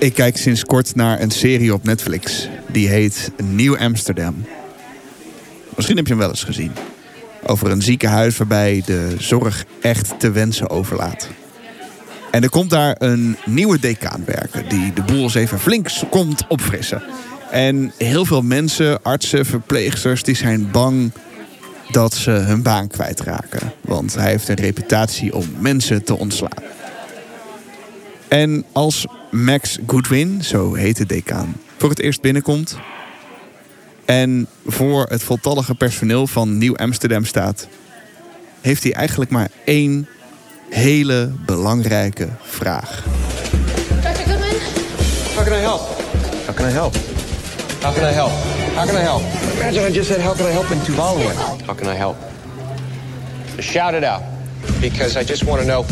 Ik kijk sinds kort naar een serie op Netflix. Die heet Nieuw Amsterdam. Misschien heb je hem wel eens gezien. Over een ziekenhuis waarbij de zorg echt te wensen overlaat. En er komt daar een nieuwe decaan werken die de boel eens even flink komt opfrissen. En heel veel mensen, artsen, verpleegsters, die zijn bang dat ze hun baan kwijtraken. Want hij heeft een reputatie om mensen te ontslaan. En als Max Goodwin, zo heet de decaan, voor het eerst binnenkomt... en voor het voltallige personeel van Nieuw Amsterdam staat... heeft hij eigenlijk maar één hele belangrijke vraag. Dr. Goodman? How can I help? How can I help? How can I help? How can I help? Imagine I just said, how can I help in Tuvaluan? How can I help? Shout it out, because I just want to know.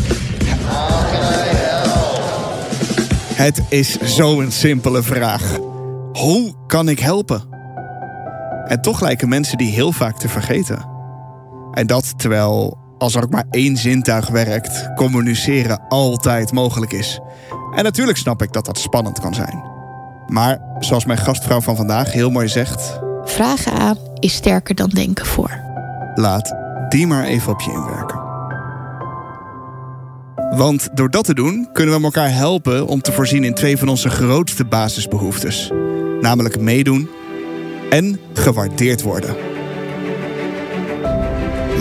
Het is zo'n simpele vraag. Hoe kan ik helpen? En toch lijken mensen die heel vaak te vergeten. En dat terwijl, als er ook maar één zintuig werkt, communiceren altijd mogelijk is. En natuurlijk snap ik dat dat spannend kan zijn. Maar zoals mijn gastvrouw van vandaag heel mooi zegt, Vragen aan is sterker dan denken voor. laat die maar even op je inwerken. Want door dat te doen kunnen we elkaar helpen om te voorzien in twee van onze grootste basisbehoeftes. Namelijk meedoen en gewaardeerd worden.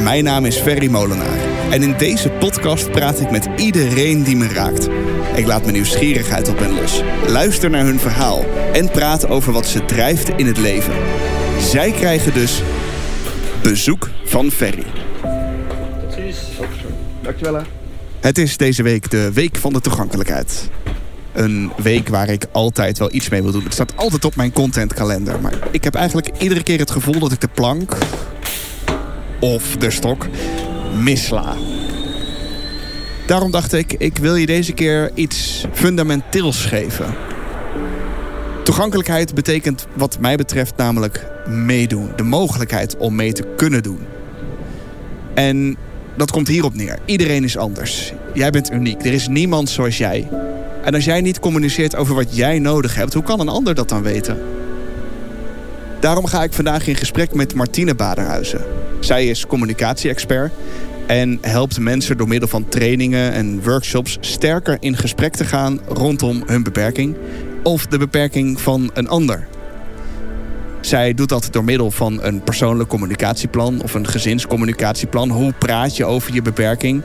Mijn naam is Ferry Molenaar en in deze podcast praat ik met iedereen die me raakt. Ik laat mijn nieuwsgierigheid op hen los, luister naar hun verhaal en praat over wat ze drijft in het leven. Zij krijgen dus bezoek van Ferry. Dankjewel. Het is deze week de Week van de Toegankelijkheid. Een week waar ik altijd wel iets mee wil doen. Het staat altijd op mijn contentkalender. Maar ik heb eigenlijk iedere keer het gevoel dat ik de plank of de stok misla. Daarom dacht ik, ik wil je deze keer iets fundamenteels geven. Toegankelijkheid betekent wat mij betreft namelijk meedoen. De mogelijkheid om mee te kunnen doen. En dat komt hierop neer. Iedereen is anders. Jij bent uniek. Er is niemand zoals jij. En als jij niet communiceert over wat jij nodig hebt, hoe kan een ander dat dan weten? Daarom ga ik vandaag in gesprek met Martine Baderhuizen. Zij is communicatie-expert en helpt mensen door middel van trainingen en workshops sterker in gesprek te gaan rondom hun beperking of de beperking van een ander. Zij doet dat door middel van een persoonlijk communicatieplan of een gezinscommunicatieplan. Hoe praat je over je beperking?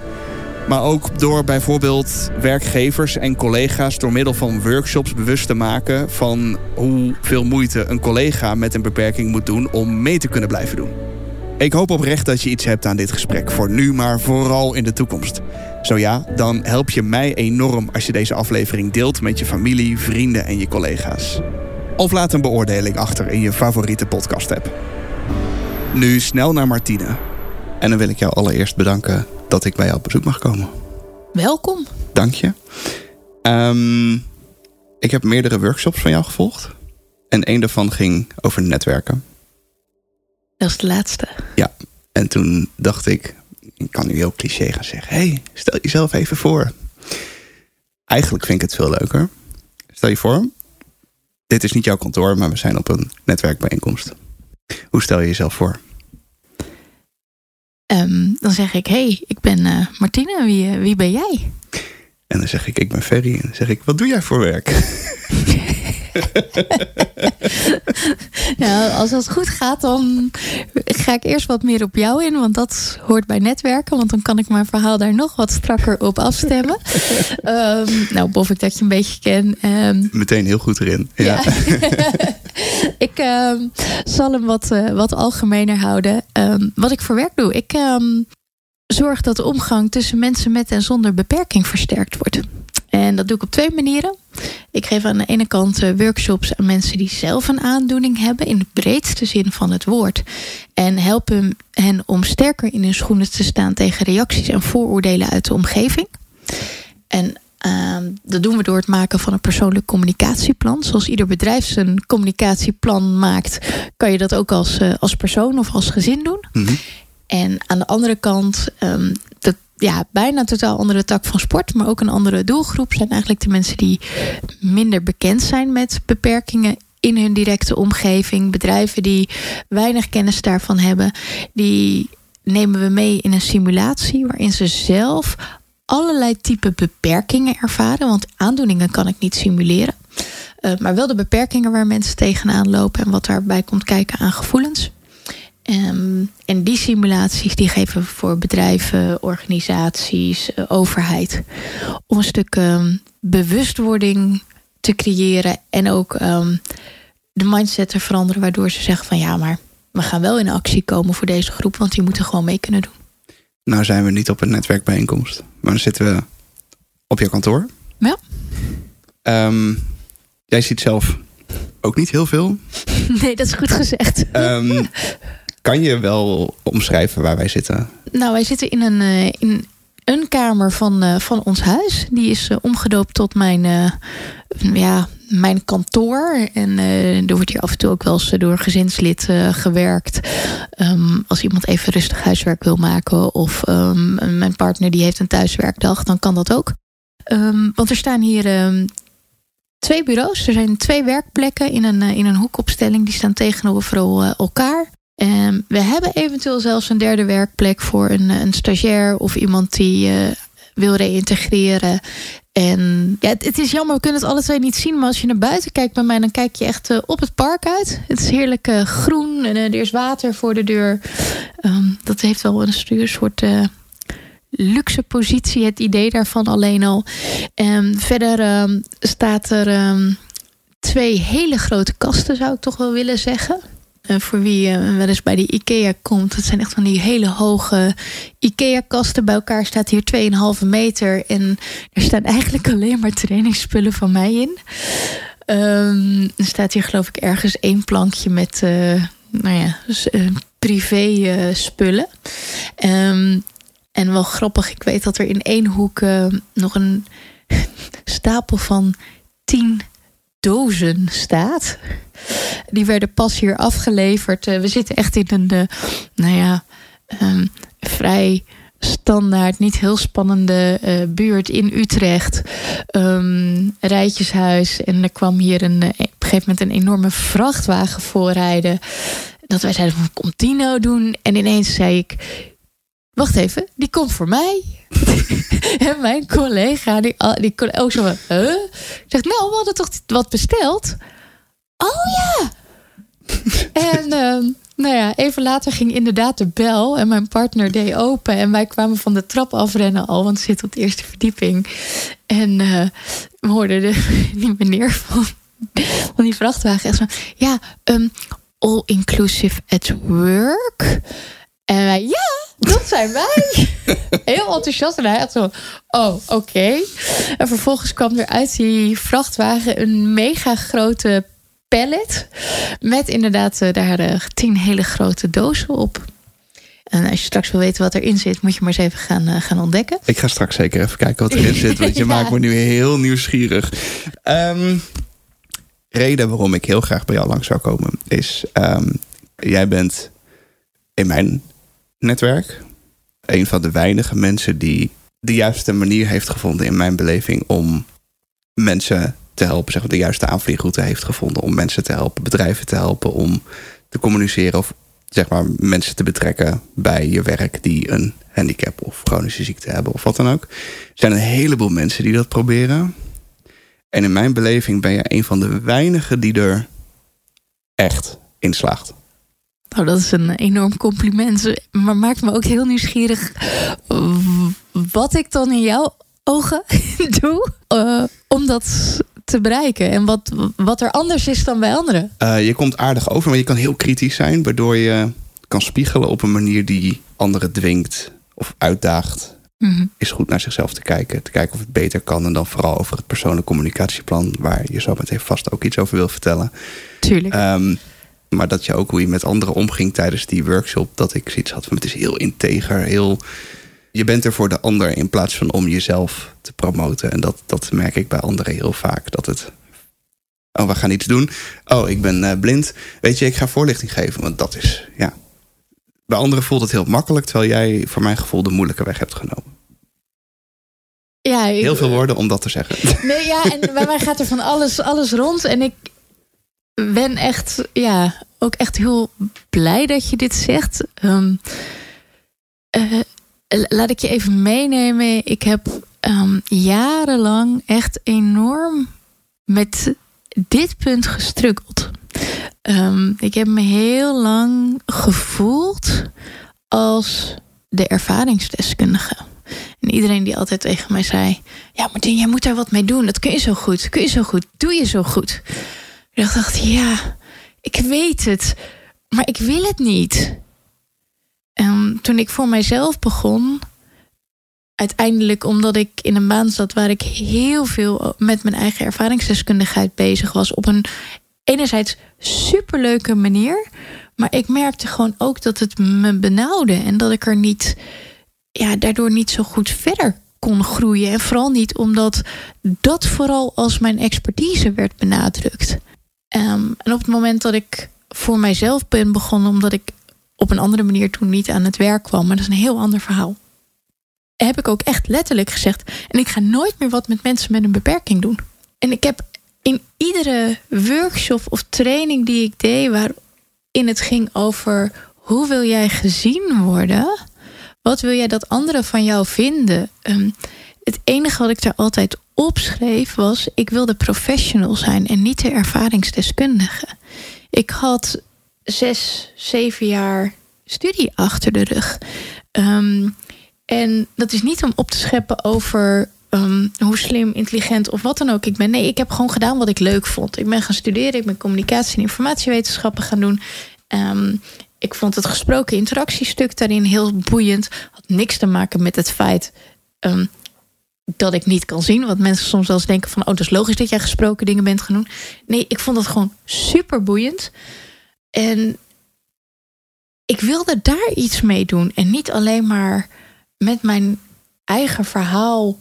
Maar ook door bijvoorbeeld werkgevers en collega's door middel van workshops bewust te maken van hoeveel moeite een collega met een beperking moet doen om mee te kunnen blijven doen. Ik hoop oprecht dat je iets hebt aan dit gesprek voor nu, maar vooral in de toekomst. Zo ja, dan help je mij enorm als je deze aflevering deelt met je familie, vrienden en je collega's. Of laat een beoordeling achter in je favoriete podcast app. Nu snel naar Martine. En dan wil ik jou allereerst bedanken dat ik bij jou op bezoek mag komen. Welkom. Dank je. Ehm, ik heb meerdere workshops van jou gevolgd. En één daarvan ging over netwerken. Dat is de laatste. Ja, en toen dacht ik, ik kan nu heel cliché gaan zeggen. hey, stel jezelf even voor. Eigenlijk vind ik het veel leuker. Stel je voor, dit is niet jouw kantoor, maar we zijn op een netwerkbijeenkomst. Hoe stel je jezelf voor? Ehm, dan zeg ik, hey, ik ben eh, Martine. Wie, eh, wie ben jij? En dan zeg ik, ik ben Ferry. En dan zeg ik, wat doe jij voor werk? Nou, als dat goed gaat, dan ga ik eerst wat meer op jou in. Want dat hoort bij netwerken. Want dan kan ik mijn verhaal daar nog wat strakker op afstemmen. Ehm, nou, bof ik dat je een beetje ken. Ehm, Meteen heel goed erin. Ja. Ja. ik ehm, zal hem wat, eh, wat algemener houden. Wat ik voor werk doe. Ik ehm, zorg dat de omgang tussen mensen met en zonder beperking versterkt wordt. En dat doe ik op twee manieren. Ik geef aan de ene kant eh, workshops aan mensen die zelf een aandoening hebben, in de breedste zin van het woord. En help hen om sterker in hun schoenen te staan tegen reacties en vooroordelen uit de omgeving. En ehm, dat doen we door het maken van een persoonlijk communicatieplan. Zoals ieder bedrijf zijn communicatieplan maakt, kan je dat ook als, eh, als persoon of als gezin doen. Mhm. En aan de andere kant, ehm, ja, bijna een totaal andere tak van sport, maar ook een andere doelgroep. Zijn eigenlijk de mensen die minder bekend zijn met beperkingen in hun directe omgeving. Bedrijven die weinig kennis daarvan hebben. Die nemen we mee in een simulatie waarin ze zelf allerlei type beperkingen ervaren. Want aandoeningen kan ik niet simuleren. Uh, maar wel de beperkingen waar mensen tegenaan lopen en wat daarbij komt kijken aan gevoelens. Um, en die simulaties die geven we voor bedrijven, organisaties, uh, overheid. Om een stuk um, bewustwording te creëren en ook um, de mindset te veranderen, waardoor ze zeggen van ja, maar we gaan wel in actie komen voor deze groep, want die moeten gewoon mee kunnen doen. Nou zijn we niet op een netwerkbijeenkomst, maar dan zitten we op je kantoor. Ja. Jij ziet zelf ook niet heel veel. Nee, dat is goed gezegd. Kan je wel omschrijven waar wij zitten? Nou, wij zitten in een, uh, in een kamer van, uh, van ons huis. Die is uh, omgedoopt tot mijn, ja, mijn kantoor. En er wordt hier af en toe ook wel eens door een gezinslid gewerkt. Um, als iemand even rustig huiswerk wil maken. Of um, mijn partner die heeft een thuiswerkdag, dan kan dat ook. Um, want er staan hier twee bureaus. Er zijn twee werkplekken in een, in een hoekopstelling. Die staan tegenover elkaar. Um, we hebben eventueel zelfs een derde werkplek voor een, een stagiair of iemand die uh, wil reïntegreren. En ja, het, is jammer, we kunnen het alle twee niet zien. Maar als je naar buiten kijkt bij mij, dan kijk je echt uh, op het park uit. Het is heerlijk groen en er is water voor de deur. Um, dat heeft wel een soort luxe positie, het idee daarvan alleen al. En verder um, staat er twee hele grote kasten, zou ik toch wel willen zeggen. Uh, voor wie uh, wel eens bij die IKEA komt. Dat zijn echt van die hele hoge IKEA-kasten. Bij elkaar staat hier 2,5 meter. En er staan eigenlijk alleen maar trainingsspullen van mij in. Um, er staat hier geloof ik ergens één plankje met uh, nou ja, privé spullen. Um, en wel grappig, ik weet dat er in één hoek nog een stapel van 10 dozen staat. Die werden pas hier afgeleverd. Uh, we zitten echt in een, uh, nou ja, um, vrij standaard, niet heel spannende uh, buurt in Utrecht. Um, rijtjeshuis. En er kwam hier een, op een gegeven moment een enorme vrachtwagen voorrijden. Dat wij zeiden, wat komt die nou doen? En ineens zei ik, wacht even, die komt voor mij. en mijn collega, die, die ook zo van, huh? Zegt, nou, we hadden toch wat besteld? Oh ja! en uh, nou ja, even later ging inderdaad de bel en mijn partner deed open. En wij kwamen van de trap afrennen al, want we zitten op de eerste verdieping. En uh, we hoorden de, die meneer van, van die vrachtwagen echt zo, ja, um, all inclusive at work. En wij, ja, dat zijn wij. Heel enthousiast. En hij had zo, oh, oké. Okay. En vervolgens kwam er uit die vrachtwagen een mega grote pallet. Met inderdaad uh, daar uh, tien hele grote dozen op. En als je straks wil weten wat erin zit, moet je maar eens even gaan, uh, gaan ontdekken. Ik ga straks zeker even kijken wat erin zit. Want je ja. maakt me nu heel nieuwsgierig. Um, reden waarom ik heel graag bij jou langs zou komen is... Um, jij bent in mijn netwerk. Een van de weinige mensen die de juiste manier heeft gevonden in mijn beleving om mensen te helpen, zeg maar, de juiste aanvliegroute heeft gevonden om mensen te helpen, bedrijven te helpen om te communiceren of zeg maar mensen te betrekken bij je werk die een handicap of chronische ziekte hebben of wat dan ook. Er zijn een heleboel mensen die dat proberen. En in mijn beleving ben je een van de weinigen die er echt in slaagt. Nou, dat is een enorm compliment. Maar maakt me ook heel nieuwsgierig wat ik dan in jouw ogen doe uh, om dat te bereiken. En wat, wat er anders is dan bij anderen. Uh, je komt aardig over, maar je kan heel kritisch zijn. Waardoor je kan spiegelen op een manier die anderen dwingt of uitdaagt. Mm -hmm. Is goed naar zichzelf te kijken. Te kijken of het beter kan. En dan vooral over het persoonlijk communicatieplan. Waar je zo meteen vast ook iets over wil vertellen. Tuurlijk. Um, maar dat je ook hoe je met anderen omging tijdens die workshop. Dat ik zoiets had van het is heel integer, heel... Je bent er voor de ander in plaats van om jezelf te promoten. En dat, dat merk ik bij anderen heel vaak. Dat het... Oh, we gaan iets doen. Oh, ik ben uh, blind. Weet je, ik ga voorlichting geven. Want dat is, ja... Bij anderen voelt het heel makkelijk. Terwijl jij voor mijn gevoel de moeilijke weg hebt genomen. Ja, Heel veel woorden om dat te zeggen. Nee, ja, en bij mij gaat er van alles, alles rond. En ik ben echt, ja, ook echt heel blij dat je dit zegt. Um, laat ik je even meenemen. Ik heb um, jarenlang echt enorm met dit punt gestruggeld. Um, ik heb me heel lang gevoeld als de ervaringsdeskundige. En iedereen die altijd tegen mij zei: Ja, Martin, jij moet daar wat mee doen. Dat kun je zo goed. Kun je zo goed. Doe je zo goed. Ik dacht: Ja, ik weet het. Maar ik wil het niet. En toen ik voor mijzelf begon, uiteindelijk omdat ik in een baan zat waar ik heel veel met mijn eigen ervaringsdeskundigheid bezig was. Op een enerzijds superleuke manier. Maar ik merkte gewoon ook dat het me benauwde. En dat ik er niet, ja, daardoor niet zo goed verder kon groeien. En vooral niet omdat dat vooral als mijn expertise werd benadrukt. Ehm, en op het moment dat ik voor mijzelf ben begonnen, omdat ik op een andere manier toen niet aan het werk kwam, maar dat is een heel ander verhaal. Heb ik ook echt letterlijk gezegd. En ik ga nooit meer wat met mensen met een beperking doen. En ik heb in iedere workshop of training die ik deed, waarin het ging over hoe wil jij gezien worden? Wat wil jij dat anderen van jou vinden? Ehm, het enige wat ik daar altijd opschreef was: ik wilde professional zijn en niet de ervaringsdeskundige. Ik had zes, zeven jaar studie achter de rug. Ehm, en dat is niet om op te scheppen over um, hoe slim, intelligent of wat dan ook ik ben. Nee, ik heb gewoon gedaan wat ik leuk vond. Ik ben gaan studeren, ik ben communicatie en informatiewetenschappen gaan doen. Um, ik vond het gesproken interactiestuk daarin heel boeiend. Had niks te maken met het feit dat ik niet kan zien. Want mensen soms wel eens denken van... oh, dat is logisch dat jij gesproken dingen bent doen. Nee, ik vond het gewoon super boeiend. En ik wilde daar iets mee doen. En niet alleen maar met mijn eigen verhaal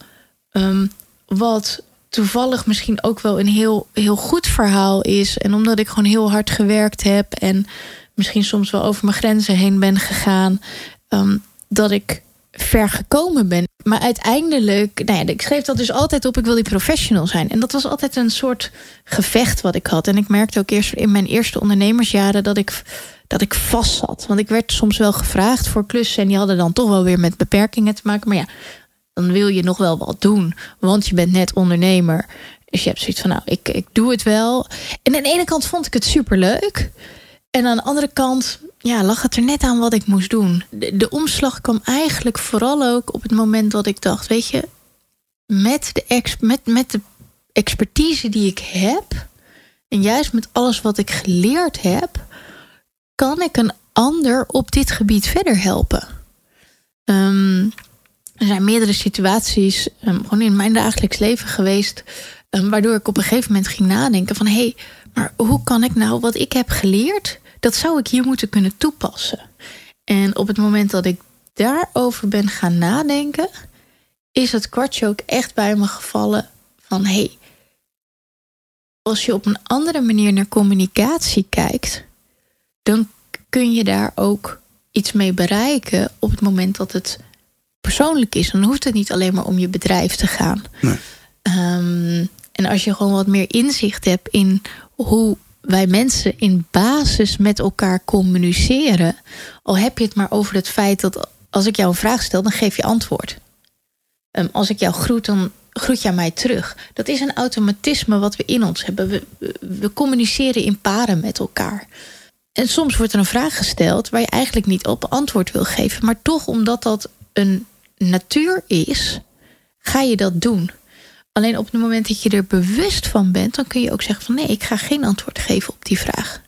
Um, wat toevallig misschien ook wel een heel, heel goed verhaal is. En omdat ik gewoon heel hard gewerkt heb en misschien soms wel over mijn grenzen heen ben gegaan, um, dat ik ver gekomen ben. Maar uiteindelijk, nou ja, ik schreef dat dus altijd op, ik wil die professional zijn. En dat was altijd een soort gevecht wat ik had. En ik merkte ook eerst in mijn eerste ondernemersjaren dat ik, dat ik vast zat. Want ik werd soms wel gevraagd voor klussen en die hadden dan toch wel weer met beperkingen te maken. Maar ja, dan wil je nog wel wat doen. Want je bent net ondernemer. Dus je hebt zoiets van, nou, ik, ik doe het wel. En aan de ene kant vond ik het superleuk. En aan de andere kant, ja, lag het er net aan wat ik moest doen. De, omslag kwam eigenlijk vooral ook op het moment dat ik dacht, weet je, met de, ex, met, met de expertise die ik heb, en juist met alles wat ik geleerd heb, kan ik een ander op dit gebied verder helpen. Um, er zijn meerdere situaties um, gewoon in mijn dagelijks leven geweest. Um, waardoor ik op een gegeven moment ging nadenken van hé, hey, maar hoe kan ik nou wat ik heb geleerd, dat zou ik hier moeten kunnen toepassen. En op het moment dat ik daarover ben gaan nadenken, is het kwartje ook echt bij me gevallen van hé, hey, als je op een andere manier naar communicatie kijkt, dan kun je daar ook iets mee bereiken op het moment dat het persoonlijk is. Dan hoeft het niet alleen maar om je bedrijf te gaan. Nee. Um, en als je gewoon wat meer inzicht hebt in hoe wij mensen in basis met elkaar communiceren. Al heb je het maar over het feit dat als ik jou een vraag stel, dan geef je antwoord. Um, als ik jou groet, dan groet jij mij terug. Dat is een automatisme wat we in ons hebben. We, we communiceren in paren met elkaar. En soms wordt er een vraag gesteld waar je eigenlijk niet op antwoord wil geven. Maar toch, omdat dat een natuur is, ga je dat doen. Alleen op het moment dat je er bewust van bent, dan kun je ook zeggen van nee, ik ga geen antwoord geven op die vraag.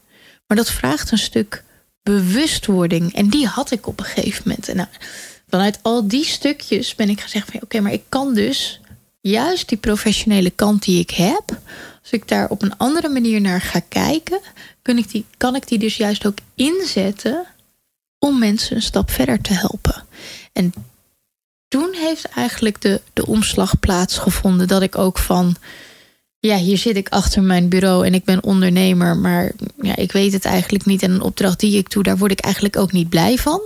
Maar dat vraagt een stuk bewustwording. En die had ik op een gegeven moment. En nou, vanuit al die stukjes ben ik gezegd van oké, maar ik kan dus juist die professionele kant die ik heb, als ik daar op een andere manier naar ga kijken, kan ik die, kan ik die dus juist ook inzetten om mensen een stap verder te helpen. En toen heeft eigenlijk de, de omslag plaatsgevonden. Dat ik ook van. Ja, hier zit ik achter mijn bureau en ik ben ondernemer, maar ja, ik weet het eigenlijk niet. En een opdracht die ik doe, daar word ik eigenlijk ook niet blij van.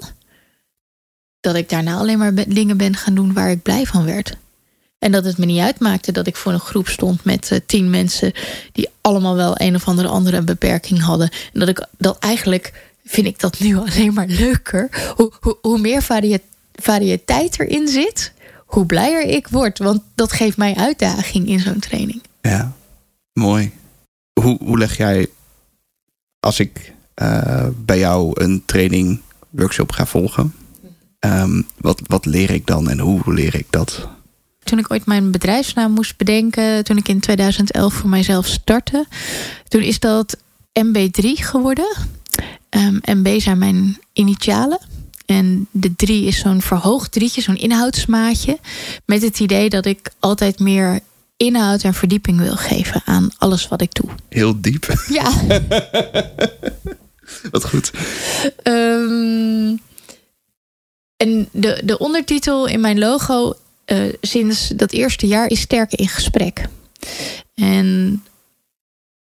Dat ik daarna alleen maar dingen ben gaan doen waar ik blij van werd. En dat het me niet uitmaakte dat ik voor een groep stond met uh, tien mensen die allemaal wel een of andere andere beperking hadden. En dat ik dat eigenlijk vind ik dat nu alleen maar leuker. Hoe, hoe, hoe meer variëteit erin zit, hoe blijer ik word. Want dat geeft mij uitdaging in zo'n training. Ja, mooi. Hoe, hoe leg jij, als ik uh, bij jou een training, workshop ga volgen, um, wat, wat leer ik dan en hoe leer ik dat? Toen ik ooit mijn bedrijfsnaam moest bedenken, toen ik in 2011 voor mijzelf startte, toen is dat MB3 geworden. Um, MB zijn mijn initialen. En de drie is zo'n verhoogd drietje, zo'n inhoudsmaatje. Met het idee dat ik altijd meer inhoud en verdieping wil geven aan alles wat ik doe. Heel diep. Ja. wat goed. Um, en de, de ondertitel in mijn logo uh, sinds dat eerste jaar is sterker in gesprek. En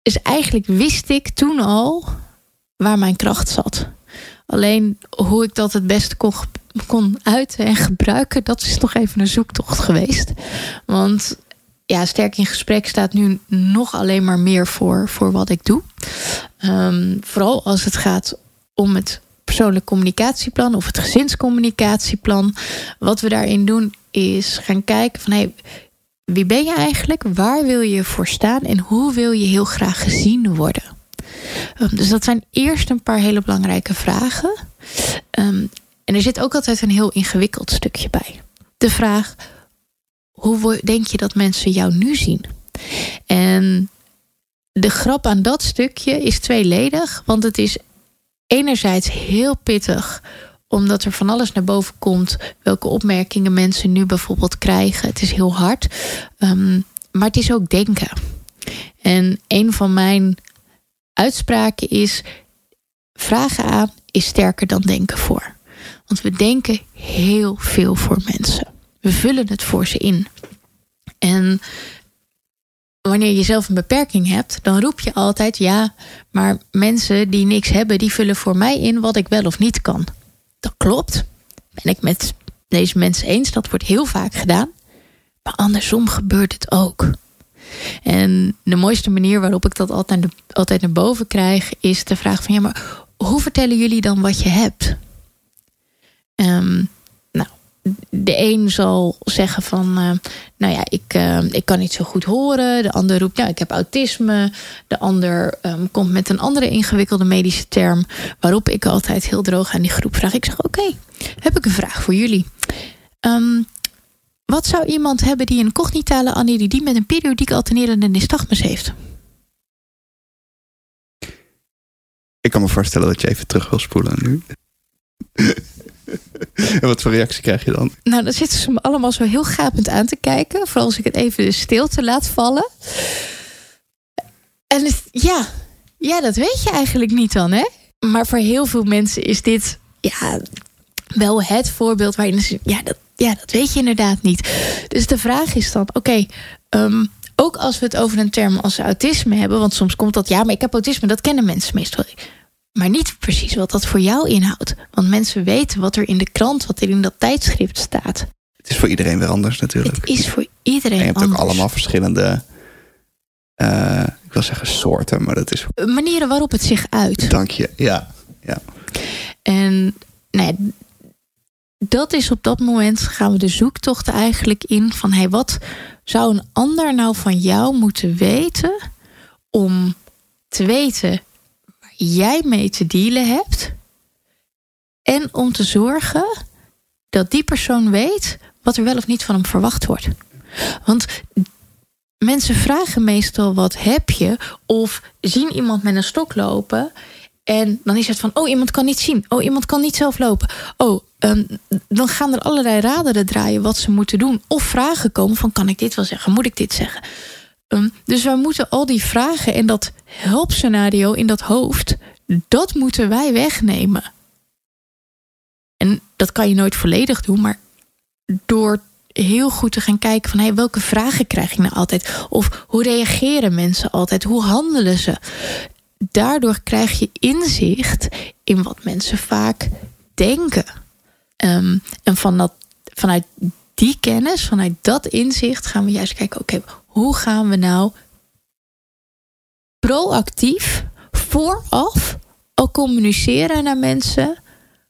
dus eigenlijk wist ik toen al waar mijn kracht zat. Alleen hoe ik dat het beste kon, kon uiten en gebruiken, dat is toch even een zoektocht geweest. Want ja, sterk in gesprek staat nu nog alleen maar meer voor, voor wat ik doe. Um, vooral als het gaat om het persoonlijk communicatieplan of het gezinscommunicatieplan. Wat we daarin doen is gaan kijken van hey, wie ben je eigenlijk? Waar wil je voor staan? En hoe wil je heel graag gezien worden? Um, dus dat zijn eerst een paar hele belangrijke vragen. Um, en er zit ook altijd een heel ingewikkeld stukje bij. De vraag: hoe denk je dat mensen jou nu zien? En de grap aan dat stukje is tweeledig, want het is enerzijds heel pittig omdat er van alles naar boven komt. Welke opmerkingen mensen nu bijvoorbeeld krijgen. Het is heel hard. Um, maar het is ook denken. En een van mijn uitspraken is: vragen aan is sterker dan denken voor. Want we denken heel veel voor mensen. We vullen het voor ze in. En wanneer je zelf een beperking hebt, dan roep je altijd ja, maar mensen die niks hebben, die vullen voor mij in wat ik wel of niet kan. Dat klopt. Ben ik met deze mensen eens, dat wordt heel vaak gedaan. Maar andersom gebeurt het ook. En de mooiste manier waarop ik dat altijd, altijd naar boven krijg, is de vraag van ja, maar hoe vertellen jullie dan wat je hebt? Um, de een zal zeggen van, uh, nou ja, ik, uh, ik kan niet zo goed horen. De ander roept, nou, ik heb autisme. De ander um, komt met een andere ingewikkelde medische term. Waarop ik altijd heel droog aan die groep vraag. Ik zeg, oké, heb ik een vraag voor jullie. Um, wat zou iemand hebben die een cognitale aneridie met een periodiek alternerende nystagmus heeft? Ik kan me voorstellen dat je even terug wil spoelen nu. en wat voor reactie krijg je dan? Nou, dan zitten ze me allemaal zo heel gapend aan te kijken. Vooral als ik het even de stilte laat vallen. En het, ja, ja, dat weet je eigenlijk niet dan, hè? Maar voor heel veel mensen is dit ja, wel het voorbeeld waarin ze. Ja dat, ja, dat weet je inderdaad niet. Dus de vraag is dan: oké, okay, um, ook als we het over een term als autisme hebben, want soms komt dat ja, maar ik heb autisme, dat kennen mensen meestal maar niet precies wat dat voor jou inhoudt. Want mensen weten wat er in de krant, wat er in dat tijdschrift staat. Het is voor iedereen weer anders natuurlijk. Het is voor iedereen en je hebt anders. ook allemaal verschillende, uh, ik wil zeggen soorten, maar dat is... Manieren waarop het zich uit. Dank je, ja. ja. En nee, dat is op dat moment gaan we de zoektocht eigenlijk in van... Hey, wat zou een ander nou van jou moeten weten om te weten jij mee te dealen hebt. En om te zorgen dat die persoon weet wat er wel of niet van hem verwacht wordt. Want mensen vragen meestal wat heb je of zien iemand met een stok lopen en dan is het van oh iemand kan niet zien, oh iemand kan niet zelf lopen, oh um, dan gaan er allerlei raderen draaien wat ze moeten doen of vragen komen van kan ik dit wel zeggen, moet ik dit zeggen? Um, dus wij moeten al die vragen en dat hulpscenario in dat hoofd, dat moeten wij wegnemen. En dat kan je nooit volledig doen, maar door heel goed te gaan kijken van hey, welke vragen krijg ik nou altijd? Of hoe reageren mensen altijd? Hoe handelen ze? Daardoor krijg je inzicht in wat mensen vaak denken. Um, en van dat, vanuit die kennis, vanuit dat inzicht, gaan we juist kijken: oké, hoe gaan we nou proactief vooraf al communiceren naar mensen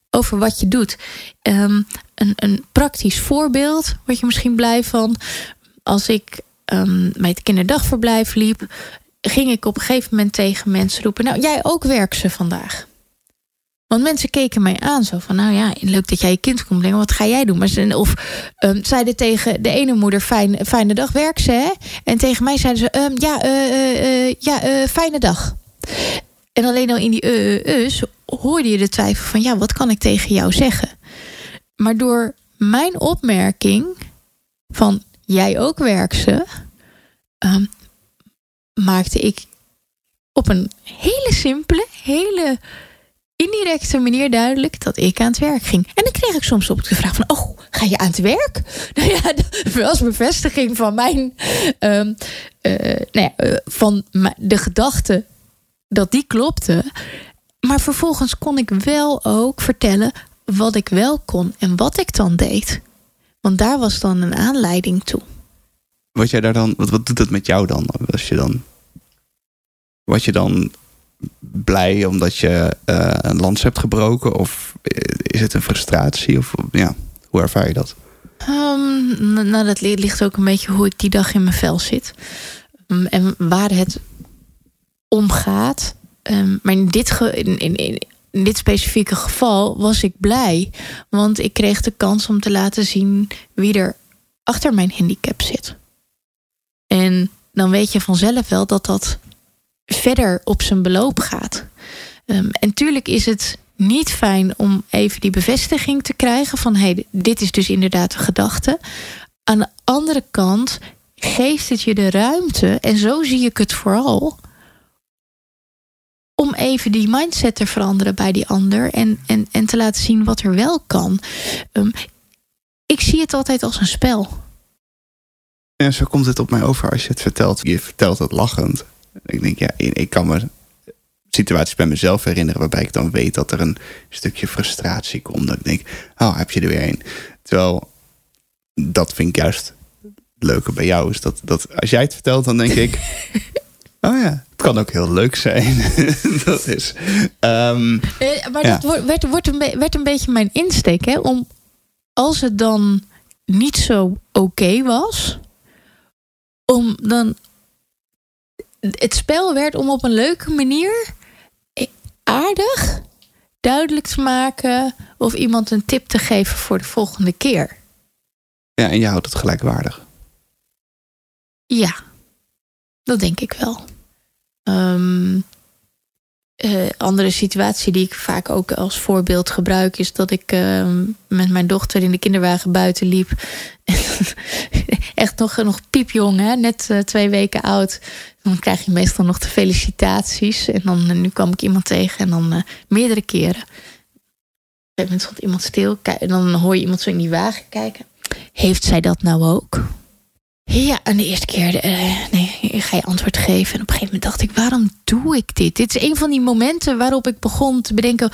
over wat je doet. Um, een, een praktisch voorbeeld, word je misschien blij van. Als ik um, bij het kinderdagverblijf liep, ging ik op een gegeven moment tegen mensen roepen: Nou, jij ook werk ze vandaag. Want mensen keken mij aan zo van, nou ja, leuk dat jij je kind komt brengen. Wat ga jij doen? Maar of um, zeiden tegen de ene moeder, fijn, fijne dag, werk ze. Hè? En tegen mij zeiden ze, um, ja, uh, uh, ja fijne dag. En alleen al in die uh, hoorde je de twijfel van, ja, wat kan ik tegen jou zeggen? Maar door mijn opmerking van, jij ook werk ze, um, maakte ik op een hele simpele, hele indirecte manier duidelijk dat ik aan het werk ging. En dan kreeg ik soms op de vraag van... oh, ga je aan het werk? Nou ja, dat was bevestiging van mijn... Um, uh, nou ja, uh, van de gedachte dat die klopte. Maar vervolgens kon ik wel ook vertellen wat ik wel kon en wat ik dan deed. Want daar was dan een aanleiding toe. Wat jij daar dan, wat, wat doet dat met jou dan? Als je dan, wat je dan blij omdat je uh, een lans hebt gebroken? Of is het een frustratie? Of ja, hoe ervaar je dat? Um, nou, dat ligt ook een beetje hoe ik die dag in mijn vel zit. Um, en waar het om gaat. Um, maar in dit, ge in, in, in, dit specifieke geval was ik blij. Want ik kreeg de kans om te laten zien wie er achter mijn handicap zit. En dan weet je vanzelf wel dat dat verder op zijn beloop gaat. Um, en tuurlijk is het niet fijn om even die bevestiging te krijgen van hey, dit is dus inderdaad de gedachte. Aan de andere kant geeft het je de ruimte, en zo zie ik het vooral, om even die mindset te veranderen bij die ander en, en, en te laten zien wat er wel kan. Um, ik zie het altijd als een spel. En zo komt het op mij over als je het vertelt. Je vertelt het lachend. Ik denk, ja, ik kan me situaties bij mezelf herinneren waarbij ik dan weet dat er een stukje frustratie komt. Dat ik denk, oh, heb je er weer een. Terwijl dat vind ik juist leuker bij jou. Is dat, dat als jij het vertelt, dan denk ik, oh ja, het kan ook heel leuk zijn. dat is. Um, maar ja. dat werd, wordt een, werd een beetje mijn insteek, hè? Om als het dan niet zo oké okay was, om dan het spel werd om op een leuke manier aardig duidelijk te maken of iemand een tip te geven voor de volgende keer. Ja, en je houdt het gelijkwaardig. Ja, dat denk ik wel. Um, uh, andere situatie die ik vaak ook als voorbeeld gebruik is dat ik uh, met mijn dochter in de kinderwagen buiten liep. Echt nog, nog piepjong, hè? net uh, twee weken oud. Dan krijg je meestal nog de felicitaties. En dan eh, nu kwam ik iemand tegen en dan meerdere keren. Op een gegeven moment iemand stil en dan hoor je iemand zo in die wagen kijken. Heeft zij dat nou ook? Ja, en de eerste keer uh, nee, ga je antwoord geven. En op een gegeven moment dacht ik, waarom doe ik dit? Dit is een van die momenten waarop ik begon te bedenken...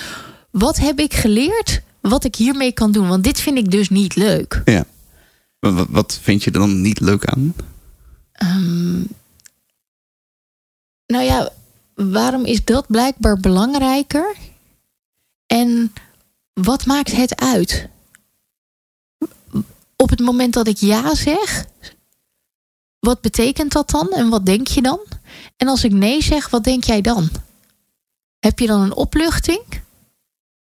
wat heb ik geleerd wat ik hiermee kan doen? Want dit vind ik dus niet leuk. Ja. Wat, wat vind je er dan niet leuk aan? Um, nou ja, waarom is dat blijkbaar belangrijker? En wat maakt het uit? Op het moment dat ik ja zeg, wat betekent dat dan en wat denk je dan? En als ik nee zeg, wat denk jij dan? Heb je dan een opluchting?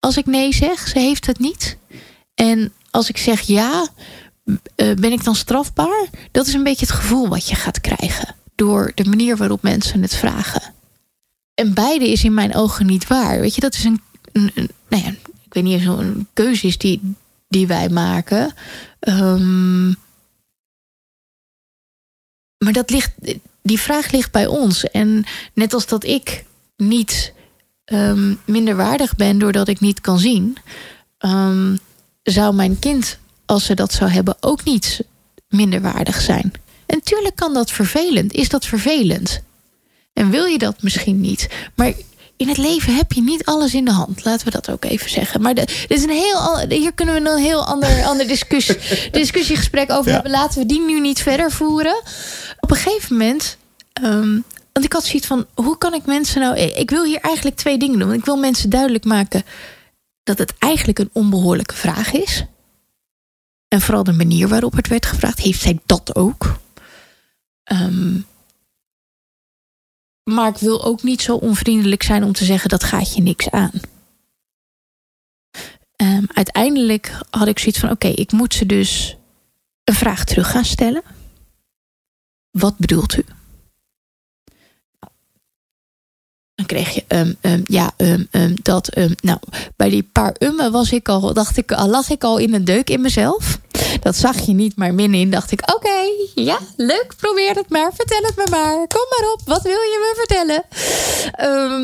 Als ik nee zeg, ze heeft het niet. En als ik zeg ja, eh, ben ik dan strafbaar? Dat is een beetje het gevoel wat je gaat krijgen. Door de manier waarop mensen het vragen. En beide is in mijn ogen niet waar. Weet je, dat is een, nou ja, ik weet niet, zo'n keuze is die, die wij maken. Um, maar dat ligt, die vraag ligt bij ons. En net als dat ik niet um, minder waardig ben doordat ik niet kan zien, um, zou mijn kind, als ze dat zou hebben, ook niet minder waardig zijn. En tuurlijk kan dat vervelend. Is dat vervelend? En wil je dat misschien niet? Maar in het leven heb je niet alles in de hand. Laten we dat ook even zeggen. Maar de, dit is een heel, hier kunnen we een heel ander, ander discussie, discussiegesprek over hebben. Laten we die nu niet verder voeren. Op een gegeven moment. Um, want ik had zoiets van: hoe kan ik mensen nou. Ik wil hier eigenlijk twee dingen doen. Ik wil mensen duidelijk maken dat het eigenlijk een onbehoorlijke vraag is. En vooral de manier waarop het werd gevraagd, heeft zij dat ook? Um, maar ik wil ook niet zo onvriendelijk zijn om te zeggen dat gaat je niks aan. Um, uiteindelijk had ik zoiets van: oké, ik moet ze dus een vraag terug gaan stellen. Wat bedoelt u? Dan kreeg je um, um, ja, dat. nou, bij die paar ummen was ik al, dacht ik, lag ik al in een deuk in mezelf. Dat zag je niet, maar in dacht ik: oké, ja, leuk, probeer het maar. Vertel het me maar. Kom maar op, wat wil je me vertellen?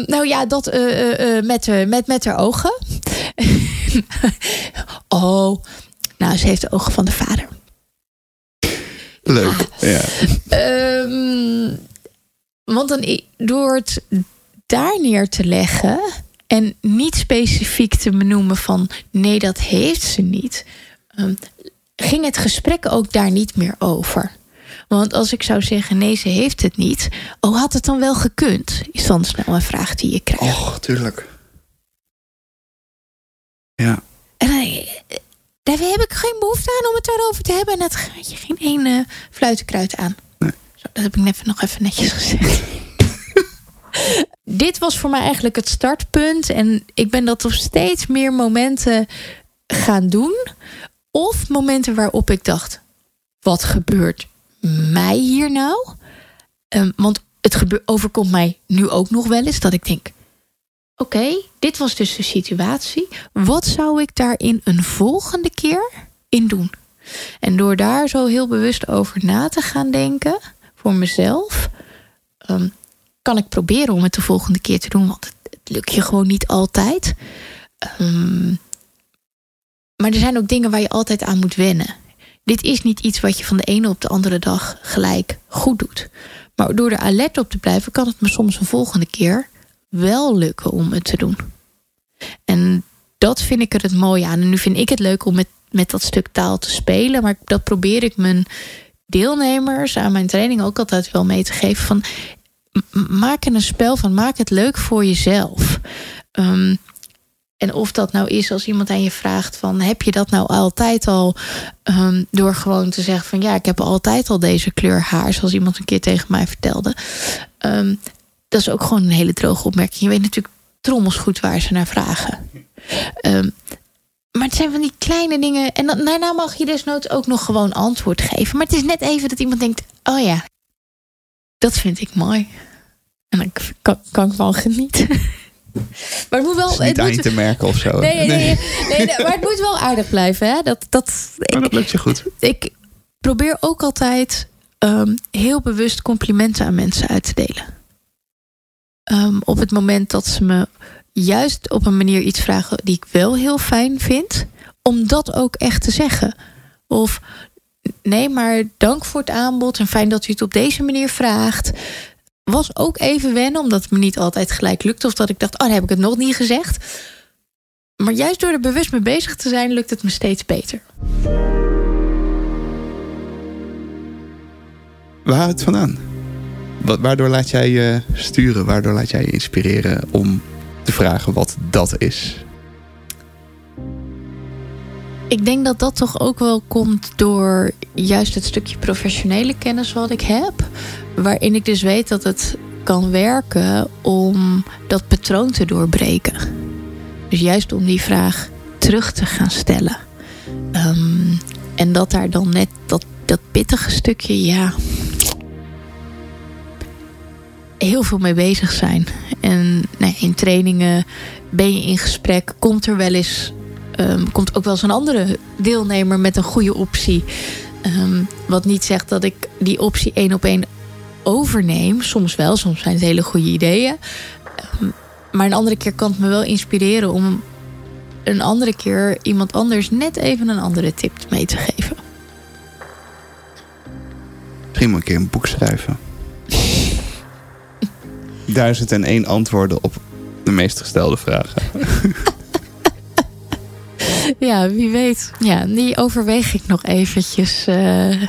Nou ja, dat uh, uh, met, uh, met, met haar ogen. oh, nou, ze heeft de ogen van de vader. Leuk, ja. Um, want dan, door het daar neer te leggen en niet specifiek te benoemen van nee, dat heeft ze niet, um, ging het gesprek ook daar niet meer over. Want als ik zou zeggen, nee, ze heeft het niet. Oh, had het dan wel gekund? Is dan snel een vraag die je krijgt. Och, tuurlijk. Ja. En daar heb ik geen behoefte aan om het daarover te hebben. En dat gaat je geen ene uh, fluitenkruid aan. Nee. Zo, dat heb ik net nog even netjes gezegd. Dit was voor mij eigenlijk het startpunt. En ik ben dat op steeds meer momenten gaan doen. Of momenten waarop ik dacht: wat gebeurt mij hier nou? Um, want het gebeurt, overkomt mij nu ook nog wel eens dat ik denk: oké, dit was dus de situatie. Wat zou ik daarin een volgende keer in doen? En door daar zo heel bewust over na te gaan denken voor mezelf, um, kan ik proberen om het de volgende keer te doen. Want het, lukt je gewoon niet altijd. Um, maar er zijn ook dingen waar je altijd aan moet wennen. Dit is niet iets wat je van de ene op de andere dag gelijk goed doet. Maar door er alert op te blijven, kan het me soms een volgende keer wel lukken om het te doen. En dat vind ik er het mooie aan. En nu vind ik het leuk om met, met dat stuk taal te spelen. Maar dat probeer ik mijn deelnemers aan mijn training ook altijd wel mee te geven. Van, maak er een spel van. Maak het leuk voor jezelf. Um, en of dat nou is als iemand aan je vraagt van heb je dat nou altijd al um, door gewoon te zeggen van ja, ik heb altijd al deze kleur haar, zoals iemand een keer tegen mij vertelde. Um, dat is ook gewoon een hele droge opmerking. Je weet natuurlijk trommels goed waar ze naar vragen. Um, maar het zijn van die kleine dingen. En dan, daarna mag je desnoods ook nog gewoon antwoord geven. Maar het is net even dat iemand denkt: oh ja, dat vind ik mooi. En dan kan, kan ik wel genieten. Maar het moet wel. Het niet moet, te merken of zo. Nee, nee, nee, nee, maar het moet wel aardig blijven. Hè? Dat, dat, ik, dat lukt je goed. Ik probeer ook altijd um, heel bewust complimenten aan mensen uit te delen. Um, op het moment dat ze me juist op een manier iets vragen die ik wel heel fijn vind, om dat ook echt te zeggen. Of nee, maar dank voor het aanbod en fijn dat u het op deze manier vraagt was ook even wennen, omdat het me niet altijd gelijk lukte. Of dat ik dacht, oh, dan heb ik het nog niet gezegd. Maar juist door er bewust mee bezig te zijn, lukt het me steeds beter. Waar het vandaan? Waardoor laat jij je sturen? Waardoor laat jij je inspireren om te vragen wat dat is? Ik denk dat dat toch ook wel komt door juist het stukje professionele kennis wat ik heb. Waarin ik dus weet dat het kan werken om dat patroon te doorbreken. Dus juist om die vraag terug te gaan stellen. Um, en dat daar dan net dat, dat pittige stukje, ja. Heel veel mee bezig zijn. En in trainingen ben je in gesprek. Komt er wel eens. Um, komt ook wel eens een andere deelnemer met een goede optie. Um, wat niet zegt dat ik die optie één op één overneem. Soms wel, soms zijn het hele goede ideeën. Ehm, maar een andere keer kan het me wel inspireren om een andere keer iemand anders net even een andere tip mee te geven. Misschien moet keer een boek schrijven. Duizend en één antwoorden op De meest gestelde vragen. ja, wie weet. Ja, die overweeg ik nog eventjes. Uh,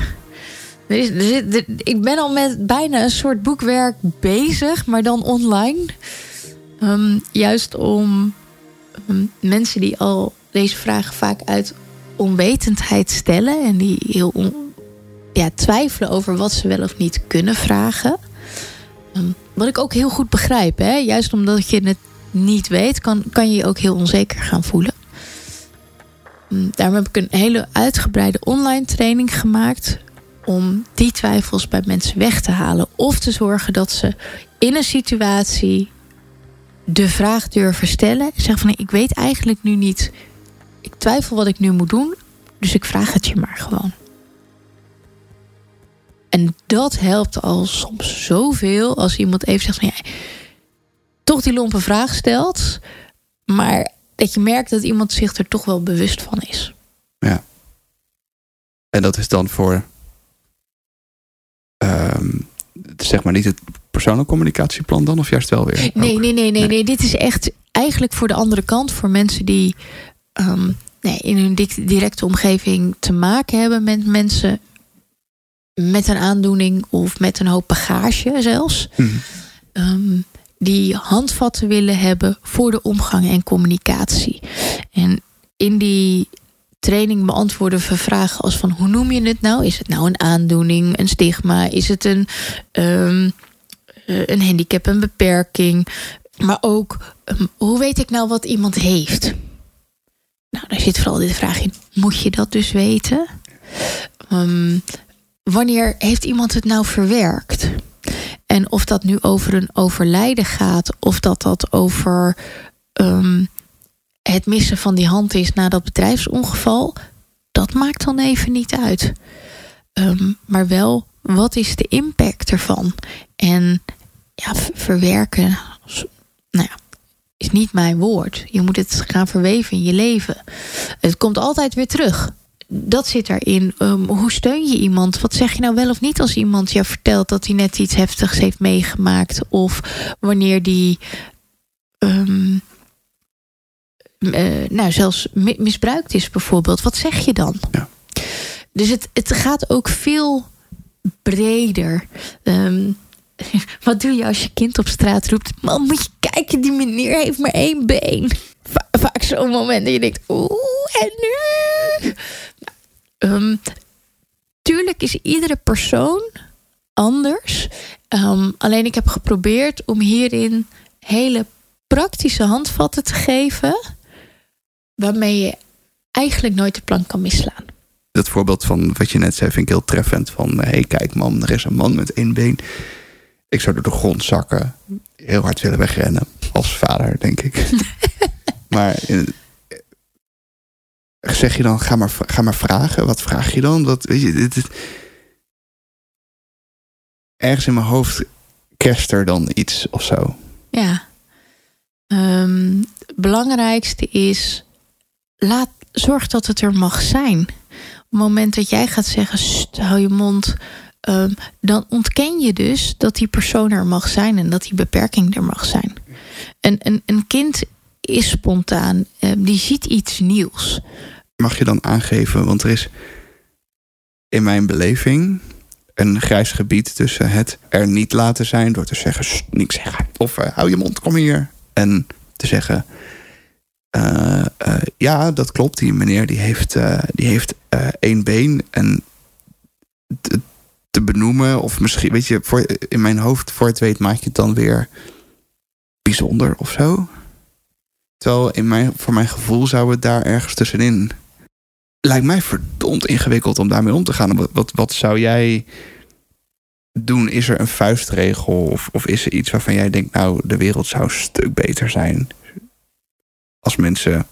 ik ben al met bijna een soort boekwerk bezig, maar dan online. Um, juist om um, mensen die al deze vragen vaak uit onwetendheid stellen en die heel on, ja, twijfelen over wat ze wel of niet kunnen vragen. Um, wat ik ook heel goed begrijp, hè? juist omdat je het niet weet, kan, kan je je ook heel onzeker gaan voelen. Daarom heb ik een hele uitgebreide online training gemaakt om die twijfels bij mensen weg te halen. Of te zorgen dat ze in een situatie de vraag durven stellen. Zeggen van ik weet eigenlijk nu niet. Ik twijfel wat ik nu moet doen. Dus ik vraag het je maar gewoon. En dat helpt al soms zoveel als iemand even zegt van ja, toch die lompe vraag stelt. Maar dat je merkt dat iemand zich er toch wel bewust van is. Ja. En dat is dan voor Ehm, zeg maar niet het persoonlijk communicatieplan dan, of juist wel weer? Nee, nee, nee, nee, nee, Dit is echt eigenlijk voor de andere kant, voor mensen die ehm, nee, in hun directe omgeving te maken hebben met mensen met een aandoening of met een hoop bagage zelfs. Mhm. Ehm, die handvatten willen hebben voor de omgang en communicatie. En in die training beantwoorden we vragen als van hoe noem je het nou? Is het nou een aandoening, een stigma? Is het een, um, een handicap, een beperking? Maar ook, ehm, hoe weet ik nou wat iemand heeft? Nou, daar zit vooral de vraag in, moet je dat dus weten? Um, wanneer heeft iemand het nou verwerkt? En of dat nu over een overlijden gaat, of dat dat over het missen van die hand is na dat bedrijfsongeval, dat maakt dan even niet uit. Ehm, maar wel, wat is de impact ervan? En ja, verwerken, nou ja, is niet mijn woord. Je moet het gaan verweven in je leven. Het komt altijd weer terug. Dat zit erin. Um, hoe steun je iemand? Wat zeg je nou wel of niet als iemand je vertelt dat hij net iets heftigs heeft meegemaakt? Of wanneer die um, uh, nou, zelfs misbruikt is bijvoorbeeld. Wat zeg je dan? Ja. Dus het, het gaat ook veel breder. Um, wat doe je als je kind op straat roept... Man, moet je kijken, die meneer heeft maar één been. Va vaak zo'n moment dat je denkt... Oeh, en nu? Um, tuurlijk is iedere persoon anders. Um, alleen ik heb geprobeerd om hierin hele praktische handvatten te geven waarmee je eigenlijk nooit de plank kan misslaan. Dat voorbeeld van wat je net zei vind ik heel treffend. Van, hé hey, kijk man, er is een man met één been. Ik zou door de grond zakken. Heel hard willen wegrennen. Als vader, denk ik. maar eh, zeg je dan, ga maar, ga maar vragen. Wat vraag je dan? Wat, weet je, dit, ergens in mijn hoofd kerst er dan iets of zo. Ja. Het belangrijkste is laat, zorg dat het er mag zijn. Op het moment dat jij gaat zeggen, hou je mond, ehm, dan ontken je dus dat die persoon er mag zijn en dat die beperking er mag zijn. Een, een, een kind is spontaan, ehm, die ziet iets nieuws. Mag je dan aangeven, want er is in mijn beleving een grijs gebied tussen het er niet laten zijn door te zeggen, niks zeggen, of hou je mond, kom hier. En te zeggen, uh, uh, ja, dat klopt. Die meneer die heeft, die heeft één been. En te, te, benoemen, of misschien, weet je, voor, in mijn hoofd, voor het weet, maak je het dan weer bijzonder of zo. Terwijl in mijn, voor mijn gevoel zou het daar ergens tussenin. Lijkt mij verdomd ingewikkeld om daarmee om te gaan. Wat, wat, zou jij doen? Is er een vuistregel? Of, of is er iets waarvan jij denkt, nou, de wereld zou een stuk beter zijn? als mensen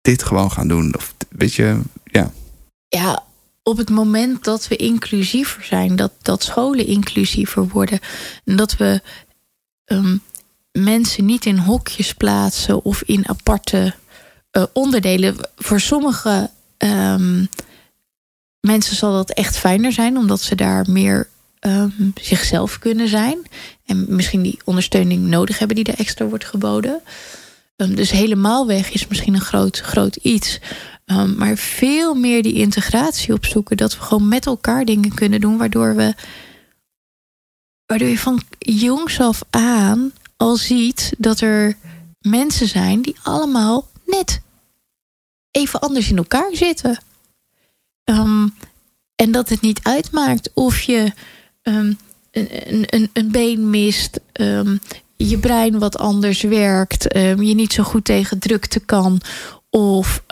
dit gewoon gaan doen. Of weet je, ja. Ja, op het moment dat we inclusiever zijn, dat, dat scholen inclusiever worden. En dat we um, mensen niet in hokjes plaatsen of in aparte uh, onderdelen. Voor sommige um, mensen zal dat echt fijner zijn, omdat ze daar meer ehm, zichzelf kunnen zijn. En misschien die ondersteuning nodig hebben die er extra wordt geboden. Um, dus helemaal weg is misschien een groot, groot iets. Maar veel meer die integratie opzoeken. Dat we gewoon met elkaar dingen kunnen doen. Waardoor we. Waardoor je van jongs af aan al ziet dat er mensen zijn die allemaal net even anders in elkaar zitten. Um, en dat het niet uitmaakt of je um, een, een, een been mist, um, je brein wat anders werkt, je niet zo goed tegen drukte kan, of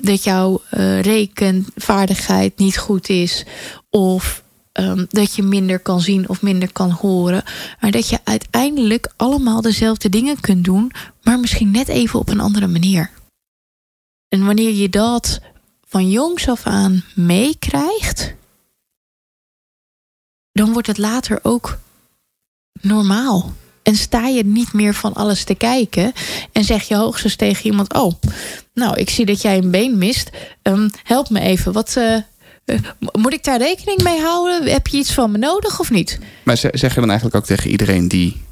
dat jouw uh, rekenvaardigheid niet goed is, of dat je minder kan zien of minder kan horen. Maar dat je uiteindelijk allemaal dezelfde dingen kunt doen, maar misschien net even op een andere manier. En wanneer je dat van jongs af aan meekrijgt, dan wordt het later ook normaal. En sta je niet meer van alles te kijken en zeg je hoogstens tegen iemand: Oh, nou, ik zie dat jij een been mist. Um, help me even. Wat, uh, moet ik daar rekening mee houden? Heb je iets van me nodig of niet? Maar zeg je dan eigenlijk ook tegen iedereen die,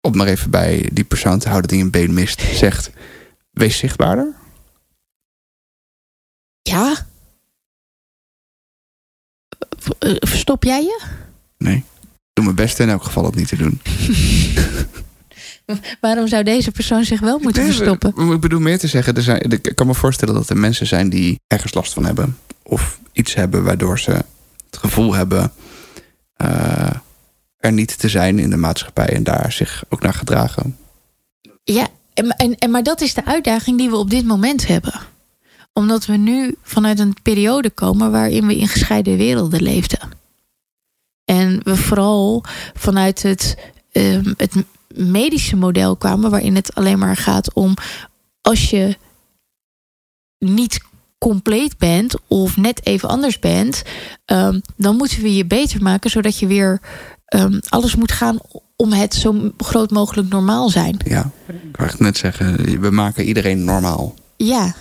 op maar even bij die persoon te houden die een been mist, zegt: Wees zichtbaarder? Ja. Verstop jij je? Nee. Ik doe mijn best in elk geval het niet te doen. Waarom zou deze persoon zich wel moeten verstoppen? Ik bedoel meer te zeggen, er zijn, ik kan me voorstellen dat er mensen zijn die ergens last van hebben. Of iets hebben waardoor ze het gevoel hebben uh, er niet te zijn in de maatschappij en daar zich ook naar gedragen. Ja, en, en, en, maar dat is de uitdaging die we op dit moment hebben omdat we nu vanuit een periode komen waarin we in gescheiden werelden leefden. En we vooral vanuit het, um, het medische model kwamen, waarin het alleen maar gaat om als je niet compleet bent of net even anders bent, um, dan moeten we je beter maken zodat je weer um, alles moet gaan om het zo groot mogelijk normaal zijn. Ja, ik wou net zeggen, we maken iedereen normaal. Ja,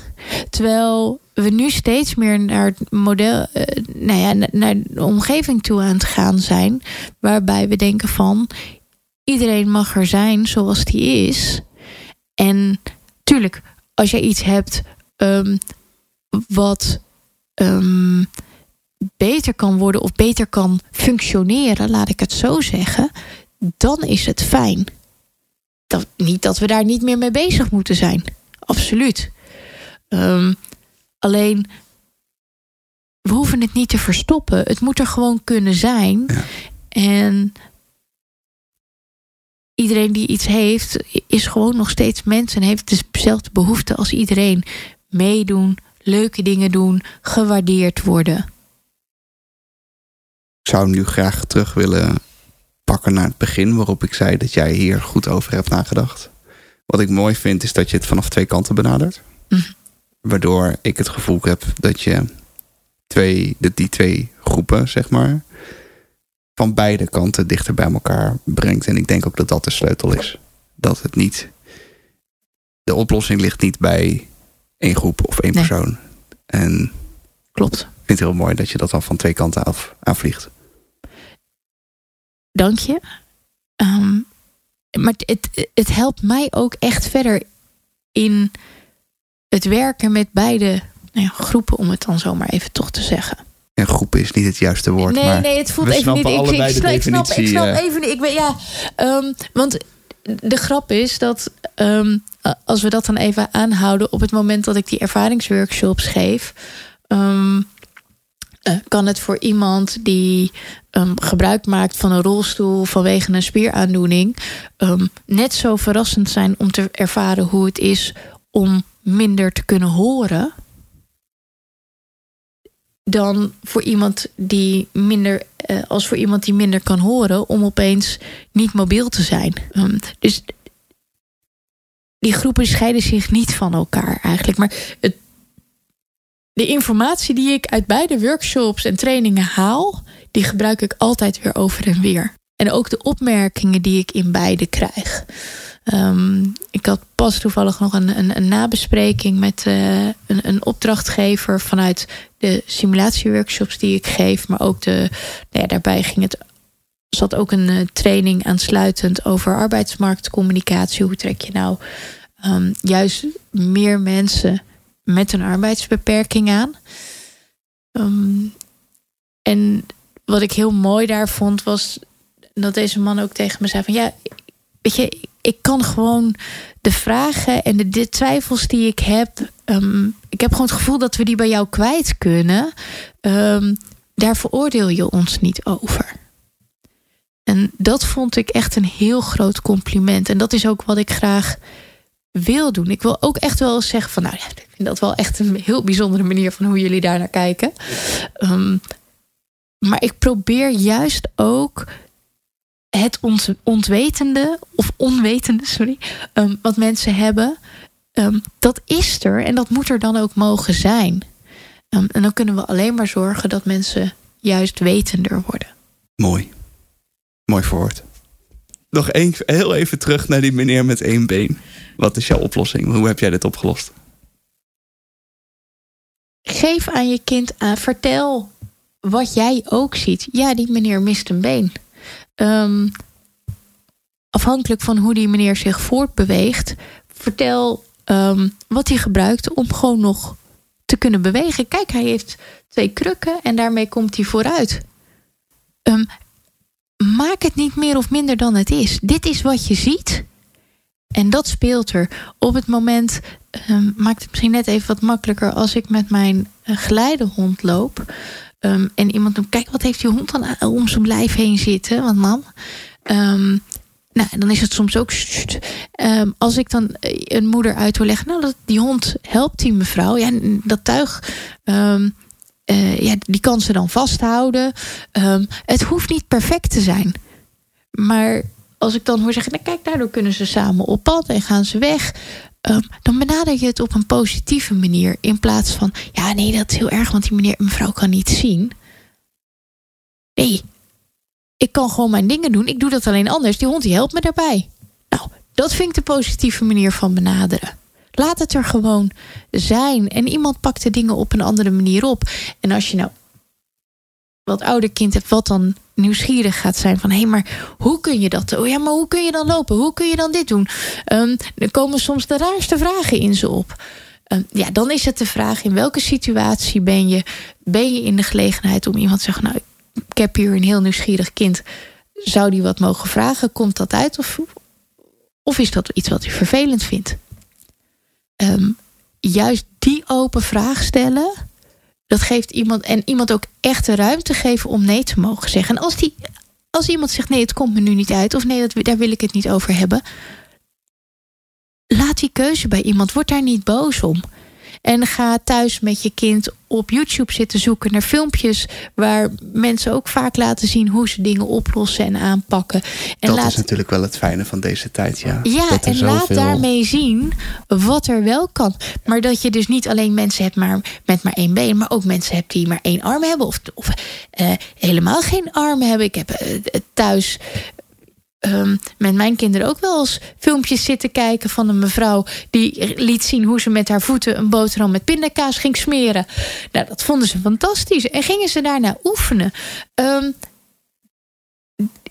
terwijl we nu steeds meer naar het model, uh, nou ja, naar de omgeving toe aan het gaan zijn, waarbij we denken van iedereen mag er zijn zoals die is. En tuurlijk, als je iets hebt um, wat um, beter kan worden of beter kan functioneren, laat ik het zo zeggen, dan is het fijn. Dat, niet dat we daar niet meer mee bezig moeten zijn. Absoluut. Um, alleen, we hoeven het niet te verstoppen. Het moet er gewoon kunnen zijn. Ja. En iedereen die iets heeft, is gewoon nog steeds mens en heeft dezelfde behoefte als iedereen. Meedoen, leuke dingen doen, gewaardeerd worden. Ik zou hem nu graag terug willen pakken naar het begin, waarop ik zei dat jij hier goed over hebt nagedacht. Wat ik mooi vind, is dat je het vanaf twee kanten benadert. Mm. Waardoor ik het gevoel heb dat je twee, dat die twee groepen, zeg maar, van beide kanten dichter bij elkaar brengt. En ik denk ook dat dat de sleutel is. Dat het niet. De oplossing ligt niet bij één groep of één persoon. En klopt. Ik vind het heel mooi dat je dat dan van twee kanten af aanvliegt. Dank je. Um, maar het, het helpt mij ook echt verder in het werken met beide nou ja, groepen, om het dan zomaar even toch te zeggen. En groepen is niet het juiste woord. Nee, maar nee, het voelt even niet. Ik, ik, ik, ik, snap, ik snap eh. even niet. Ik weet, ja, um, want de grap is dat um, als we dat dan even aanhouden, op het moment dat ik die ervaringsworkshops geef, um, uh, kan het voor iemand die um, gebruik maakt van een rolstoel vanwege een spieraandoening um, net zo verrassend zijn om te ervaren hoe het is om minder te kunnen horen dan voor iemand die minder uh, als voor iemand die minder kan horen om opeens niet mobiel te zijn. Um, dus die groepen scheiden zich niet van elkaar eigenlijk, maar het, de informatie die ik uit beide workshops en trainingen haal, die gebruik ik altijd weer over en weer. en ook de opmerkingen die ik in beide krijg. Ehm, ik had pas toevallig nog een, een, een nabespreking met uh, een, een, opdrachtgever vanuit de simulatieworkshops die ik geef. Maar ook de, nou ja, daarbij ging het, zat ook een uh, training aansluitend over arbeidsmarktcommunicatie. Hoe trek je nou um, juist meer mensen met een arbeidsbeperking aan? Um, en wat ik heel mooi daar vond was dat deze man ook tegen me zei van ja, weet je, ik kan gewoon de vragen en de, twijfels die ik heb, um, ik heb gewoon het gevoel dat we die bij jou kwijt kunnen. Um, daar veroordeel je ons niet over. En dat vond ik echt een heel groot compliment. En dat is ook wat ik graag wil doen. Ik wil ook echt wel zeggen van, nou ja, ik vind dat wel echt een heel bijzondere manier van hoe jullie daar naar kijken. Um, maar ik probeer juist ook het ontwetende, of onwetende, sorry, um, wat mensen hebben, um, dat is er en dat moet er dan ook mogen zijn. Um, en dan kunnen we alleen maar zorgen dat mensen juist wetender worden. Mooi. Mooi verwoord. Nog één, heel even terug naar die meneer met één been. Wat is jouw oplossing? Hoe heb jij dit opgelost? Geef aan je kind aan, vertel wat jij ook ziet. Ja, die meneer mist een been. Um, afhankelijk van hoe die meneer zich voortbeweegt, vertel um, wat hij gebruikt om gewoon nog te kunnen bewegen. Kijk, hij heeft twee krukken en daarmee komt hij vooruit. Um, maak het niet meer of minder dan het is. Dit is wat je ziet. En dat speelt er. Op het moment maakt het misschien net even wat makkelijker als ik met mijn uh, geleidehond loop. Um, en iemand noemt, kijk, wat heeft die hond dan om zijn lijf heen zitten? Want man, um, nou, dan is het soms ook. Um, als ik dan een moeder uit wil leggen, nou, dat, die hond helpt die mevrouw. Ja, dat tuig. Uh, ja, die kan ze dan vasthouden. Het hoeft niet perfect te zijn. Maar als ik dan hoor zeggen, nou, kijk, daardoor kunnen ze samen op pad en gaan ze weg. Um, dan benader je het op een positieve manier. In plaats van, ja, nee, dat is heel erg, want die meneer en mevrouw kan niet zien. Nee, ik kan gewoon mijn dingen doen. Ik doe dat alleen anders. Die hond die helpt me daarbij. Nou, dat vind ik de positieve manier van benaderen. Laat het er gewoon zijn. En iemand pakt de dingen op een andere manier op. En als je nou wat ouder kind hebt, wat dan nieuwsgierig gaat zijn van hé, hey, maar hoe kun je dat? Oh ja, maar hoe kun je dan lopen? Hoe kun je dan dit doen? Um, er komen soms de raarste vragen in ze op. Um, ja, dan is het de vraag in welke situatie ben je? Ben je in de gelegenheid om iemand te zeggen, nou, ik heb hier een heel nieuwsgierig kind. Zou die wat mogen vragen? Komt dat uit? Of, of is dat iets wat u vervelend vindt? Um, juist die open vraag stellen dat geeft iemand en iemand ook echt de ruimte geven om nee te mogen zeggen. En als, die, als iemand zegt nee, het komt me nu niet uit, of nee, dat, daar wil ik het niet over hebben. Laat die keuze bij iemand. Word daar niet boos om. En ga thuis met je kind op YouTube zitten zoeken naar filmpjes waar mensen ook vaak laten zien hoe ze dingen oplossen en aanpakken. En dat laat... is natuurlijk wel het fijne van deze tijd, ja. Ja, en laat daarmee zien wat er wel kan. Maar dat je dus niet alleen mensen hebt maar, met maar één been, maar ook mensen hebt die maar één arm hebben of, of uh, helemaal geen arm hebben. Ik heb uh, thuis um, met mijn kinderen ook wel eens filmpjes zitten kijken van een mevrouw die liet zien hoe ze met haar voeten een boterham met pindakaas ging smeren. Nou, dat vonden ze fantastisch en gingen ze daarna oefenen. Um,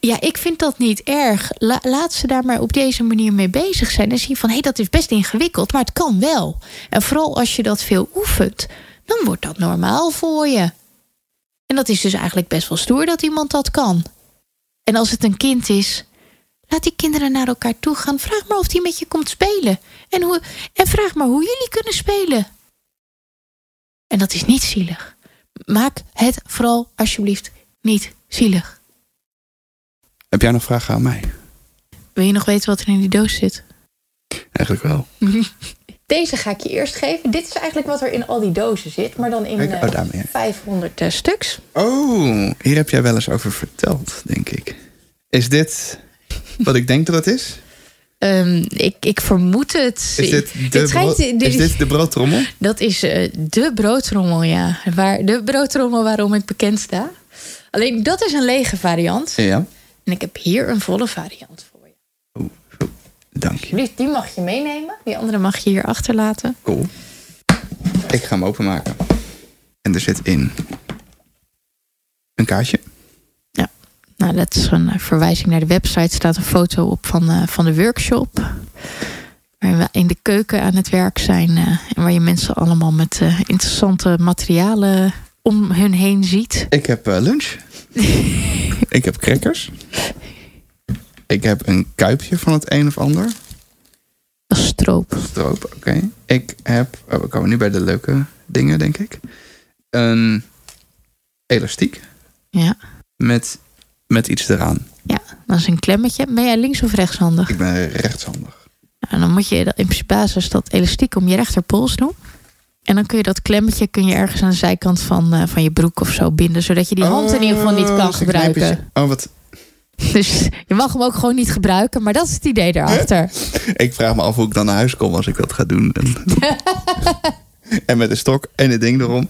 ja, ik vind dat niet erg. laat ze daar maar op deze manier mee bezig zijn. En zien van, hé, hey, dat is best ingewikkeld, maar het kan wel. En vooral als je dat veel oefent, dan wordt dat normaal voor je. En dat is dus eigenlijk best wel stoer dat iemand dat kan. En als het een kind is, Laat die kinderen naar elkaar toe gaan. Vraag maar of die met je komt spelen. En, hoe, en vraag maar hoe jullie kunnen spelen. En dat is niet zielig. Maak het vooral alsjeblieft niet zielig. Heb jij nog vragen aan mij? Wil je nog weten wat er in die doos zit? Eigenlijk wel. Deze ga ik je eerst geven. Dit is eigenlijk wat er in al die dozen zit, maar dan in oh, uh, 500 uh, stuks. Oh, hier heb jij wel eens over verteld, denk ik. Is dit wat ik denk dat het is? Um, ik, ik vermoed het. Is dit de, schijnt, is dit de broodtrommel? Dat is uh, de broodtrommel, ja. Waar, de broodtrommel waarom ik bekend sta. Alleen dat is een lege variant. Ja. En ik heb hier een volle variant voor je. Oeh, dank je. Die, die mag je meenemen. Die andere mag je hier achterlaten. Cool. Ik ga hem openmaken. En er zit in een kaartje. Nou, dat is een eh, verwijzing naar de website. staat een foto op van, eh, van de workshop. Waar we in de keuken aan het werk zijn. eh, en waar je mensen allemaal met interessante materialen om hun heen ziet. Ik heb lunch. ik heb crackers. Ik heb een kuipje van het een of ander. Stroop. Stroop, oké. Ik heb, oh, we komen nu bij de leuke dingen, denk ik. Een elastiek Ja. met, met iets eraan. Dat is een klemmetje. Ben jij links of rechtshandig? Ik ben rechtshandig. Nou, dan moet je dat- in principe basis dat elastiek om je rechterpols doen. En dan kun je dat klemmetje kun je ergens aan de zijkant van, eh, van je broek of zo binden. Zodat je die hand in ieder geval niet Oh, kan een gebruiken. Oh, wat. Dus je mag hem ook gewoon niet gebruiken. Maar dat is het idee erachter. Ik vraag me af hoe ik dan naar huis kom als ik dat ga doen. En, en met een stok en het ding erom.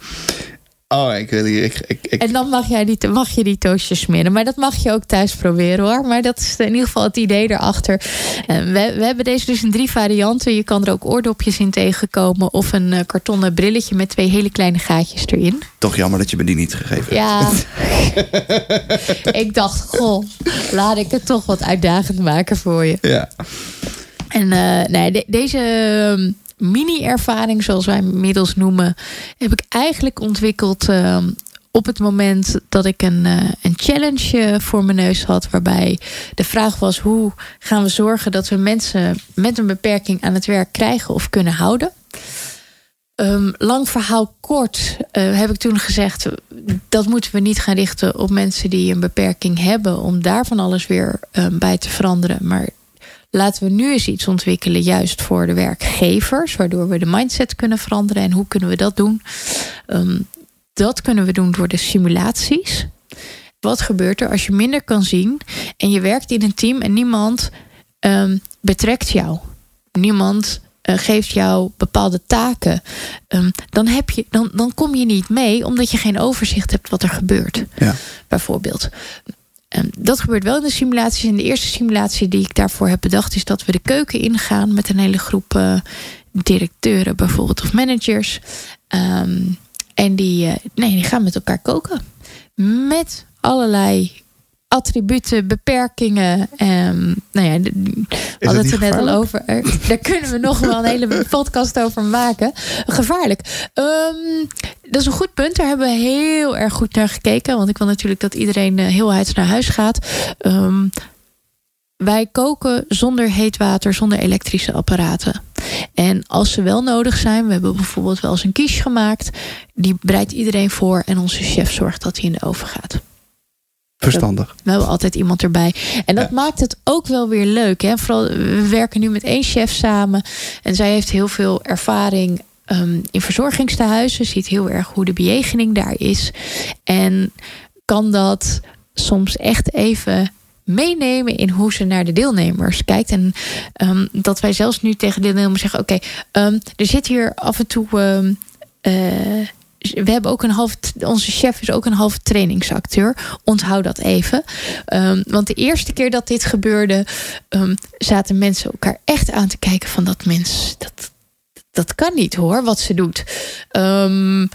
Oh, ik wil hier. Ik, ik, ik, En dan mag, jij die, mag je die toastjes smeren. Maar dat mag je ook thuis proberen hoor. Maar dat is in ieder geval het idee erachter. En we, we hebben deze dus in drie varianten. Je kan er ook oordopjes in tegenkomen. Of een eh, kartonnen brilletje met twee hele kleine gaatjes erin. Toch jammer dat je me die niet gegeven hebt. Ja. ik dacht, goh, laat ik het toch wat uitdagend maken voor je. Ja. En eh, nee, de- deze ehm, mini-ervaring, zoals wij inmiddels noemen, heb ik eigenlijk ontwikkeld ehm, op het moment dat ik een, eh, een challenge eh, voor mijn neus had. Waarbij de vraag was: hoe gaan we zorgen dat we mensen met een beperking aan het werk krijgen of kunnen houden? Ehm, lang verhaal kort eh, heb ik toen gezegd: dat moeten we niet gaan richten op mensen die een beperking hebben, om daar van alles weer ehm, bij te veranderen. Maar laten we nu eens iets ontwikkelen, juist voor de werkgevers, waardoor we de mindset kunnen veranderen. En hoe kunnen we dat doen? Ehm, dat kunnen we doen door de simulaties. Wat gebeurt er als je minder kan zien en je werkt in een team en niemand ehm, betrekt jou? Niemand eh, geeft jou bepaalde taken. Ehm, dan, heb je, dan, dan kom je niet mee omdat je geen overzicht hebt wat er gebeurt. Ja. Bijvoorbeeld. Ehm, dat gebeurt wel in de simulaties. En de eerste simulatie die ik daarvoor heb bedacht, is dat we de keuken ingaan met een hele groep eh, directeuren, bijvoorbeeld, of managers. Ehm, en die, eh, nee, die gaan met elkaar koken. Met allerlei attributen, beperkingen. ehm, nou ja, we hadden het er net al over. Er- Daar kunnen we nog wel een hele podcast over maken. Gevaarlijk. Ehm, dat is een goed punt. Daar hebben we heel erg goed naar gekeken. Want ik wil natuurlijk dat iedereen eh, heel heids naar huis gaat. Ehm, wij koken zonder heet water, zonder elektrische apparaten. En als ze wel nodig zijn, we hebben bijvoorbeeld wel eens een quiche gemaakt. Die bereidt iedereen voor en onze chef zorgt dat hij in de oven gaat. Verstandig. We hebben altijd iemand erbij. En dat Ja. maakt het ook wel weer leuk. Hè? Vooral, we werken nu met één chef samen. En zij heeft heel veel ervaring ehm, in verzorgingstehuizen. Ziet heel erg hoe de bejegening daar is. En kan dat soms echt even meenemen in hoe ze naar de deelnemers kijkt. En ehm, dat wij zelfs nu tegen de deelnemers zeggen... oké, ehm, er zit hier af en toe... eh, we hebben ook een half. Onze chef is ook een halve trainingsacteur. Onthoud dat even. Ehm, want de eerste keer dat dit gebeurde, ehm, zaten mensen elkaar echt aan te kijken van dat mens. Dat, dat kan niet hoor, wat ze doet. Ehm,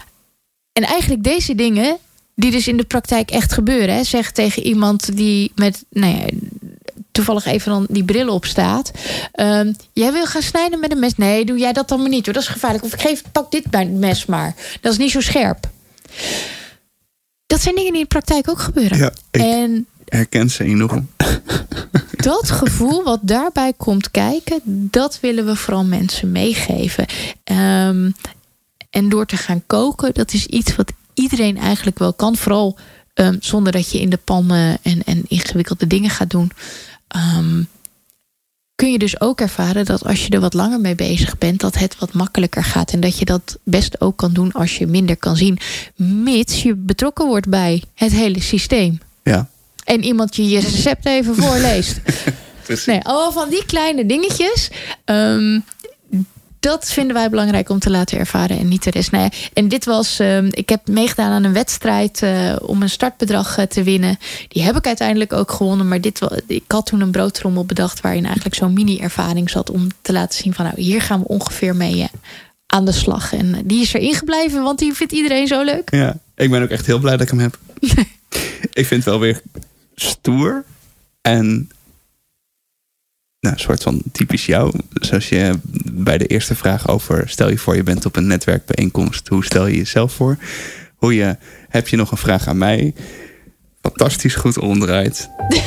en eigenlijk deze dingen, die dus in de praktijk echt gebeuren. Hè, zeg tegen iemand die met, nou ja, toevallig even dan die bril op staat. Ehm, jij wil gaan snijden met een mes? Nee, doe jij dat dan maar niet hoor. Dat is gevaarlijk. Of ik geef, pak dit bij het mes maar. Dat is niet zo scherp. Dat zijn dingen die in de praktijk ook gebeuren. Ja, ik En herken ze enorm. dat gevoel wat daarbij komt kijken, dat willen we vooral mensen meegeven. Ehm, en door te gaan koken, dat is iets wat iedereen eigenlijk wel kan. Vooral ehm, zonder dat je in de pan eh, en, en ingewikkelde dingen gaat doen. Ehm, kun je dus ook ervaren dat als je er wat langer mee bezig bent, dat het wat makkelijker gaat. En dat je dat best ook kan doen als je minder kan zien. Mits je betrokken wordt bij het hele systeem. Ja, En iemand je je recept even voorleest. Nee, allemaal van die kleine dingetjes. ehm, dat vinden wij belangrijk om te laten ervaren en niet de rest. Nou ja, en dit was, ehm, ik heb meegedaan aan een wedstrijd uh, om een startbedrag uh, te winnen. Die heb ik uiteindelijk ook gewonnen. Maar dit, ik had toen een broodtrommel bedacht waarin eigenlijk zo'n mini-ervaring zat. Om te laten zien van nou, hier gaan we ongeveer mee uh, aan de slag. En die is erin gebleven, want die vindt iedereen zo leuk. Ja, ik ben ook echt heel blij dat ik hem heb. ik vind het wel weer stoer. En nou, een soort van typisch jou. Zoals je bij de eerste vraag over... stel je voor je bent op een netwerkbijeenkomst. Hoe stel je jezelf voor? Hoe je, heb je nog een vraag aan mij? Fantastisch goed omdraait.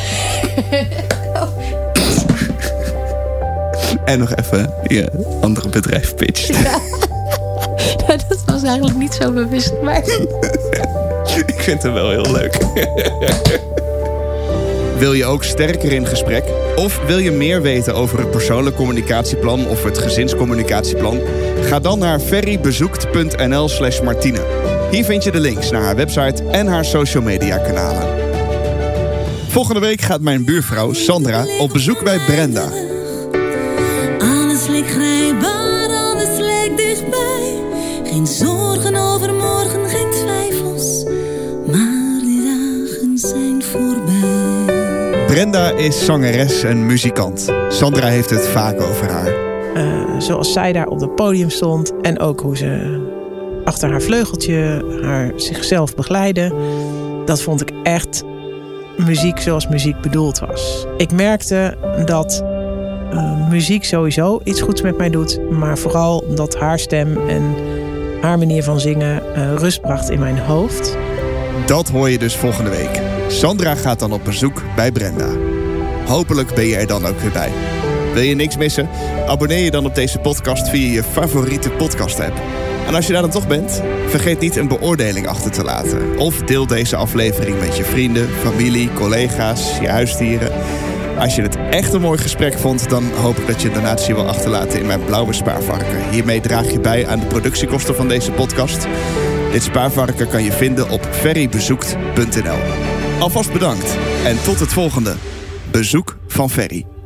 en nog even je andere bedrijf pitcht. Ja. dat was eigenlijk niet zo bewust, maar... Ik vind het wel heel leuk. Wil je ook sterker in gesprek? Of wil je meer weten over het persoonlijk communicatieplan of het gezinscommunicatieplan? Ga dan naar ferrybezoekt.nl slash Martine. Hier vind je de links naar haar website en haar social media kanalen. Volgende week gaat mijn buurvrouw Sandra op bezoek bij Brenda. Alles lijkt grijpbaar, alles lijkt dichtbij. Geen zorgen over morgen, Brenda is zangeres en muzikant. Sandra heeft het vaak over haar. Uh, zoals zij daar op het podium stond en ook hoe ze achter haar vleugeltje haar zichzelf begeleidde. Dat vond ik echt muziek zoals muziek bedoeld was. Ik merkte dat uh, muziek sowieso iets goeds met mij doet, maar vooral dat haar stem en haar manier van zingen uh, rust bracht in mijn hoofd. Dat hoor je dus volgende week. Sandra gaat dan op bezoek bij Brenda. Hopelijk ben je er dan ook weer bij. Wil je niks missen? Abonneer je dan op deze podcast via je favoriete podcast-app. En als je daar dan toch bent, vergeet niet een beoordeling achter te laten. Of deel deze aflevering met je vrienden, familie, collega's, je huisdieren. Als je het echt een mooi gesprek vond, dan hoop ik dat je een donatie wil achterlaten in mijn blauwe spaarvarken. Hiermee draag je bij aan de productiekosten van deze podcast. Dit spaarvarken kan je vinden op ferrybezoekt.nl. Alvast bedankt en tot het volgende. Bezoek van Ferry.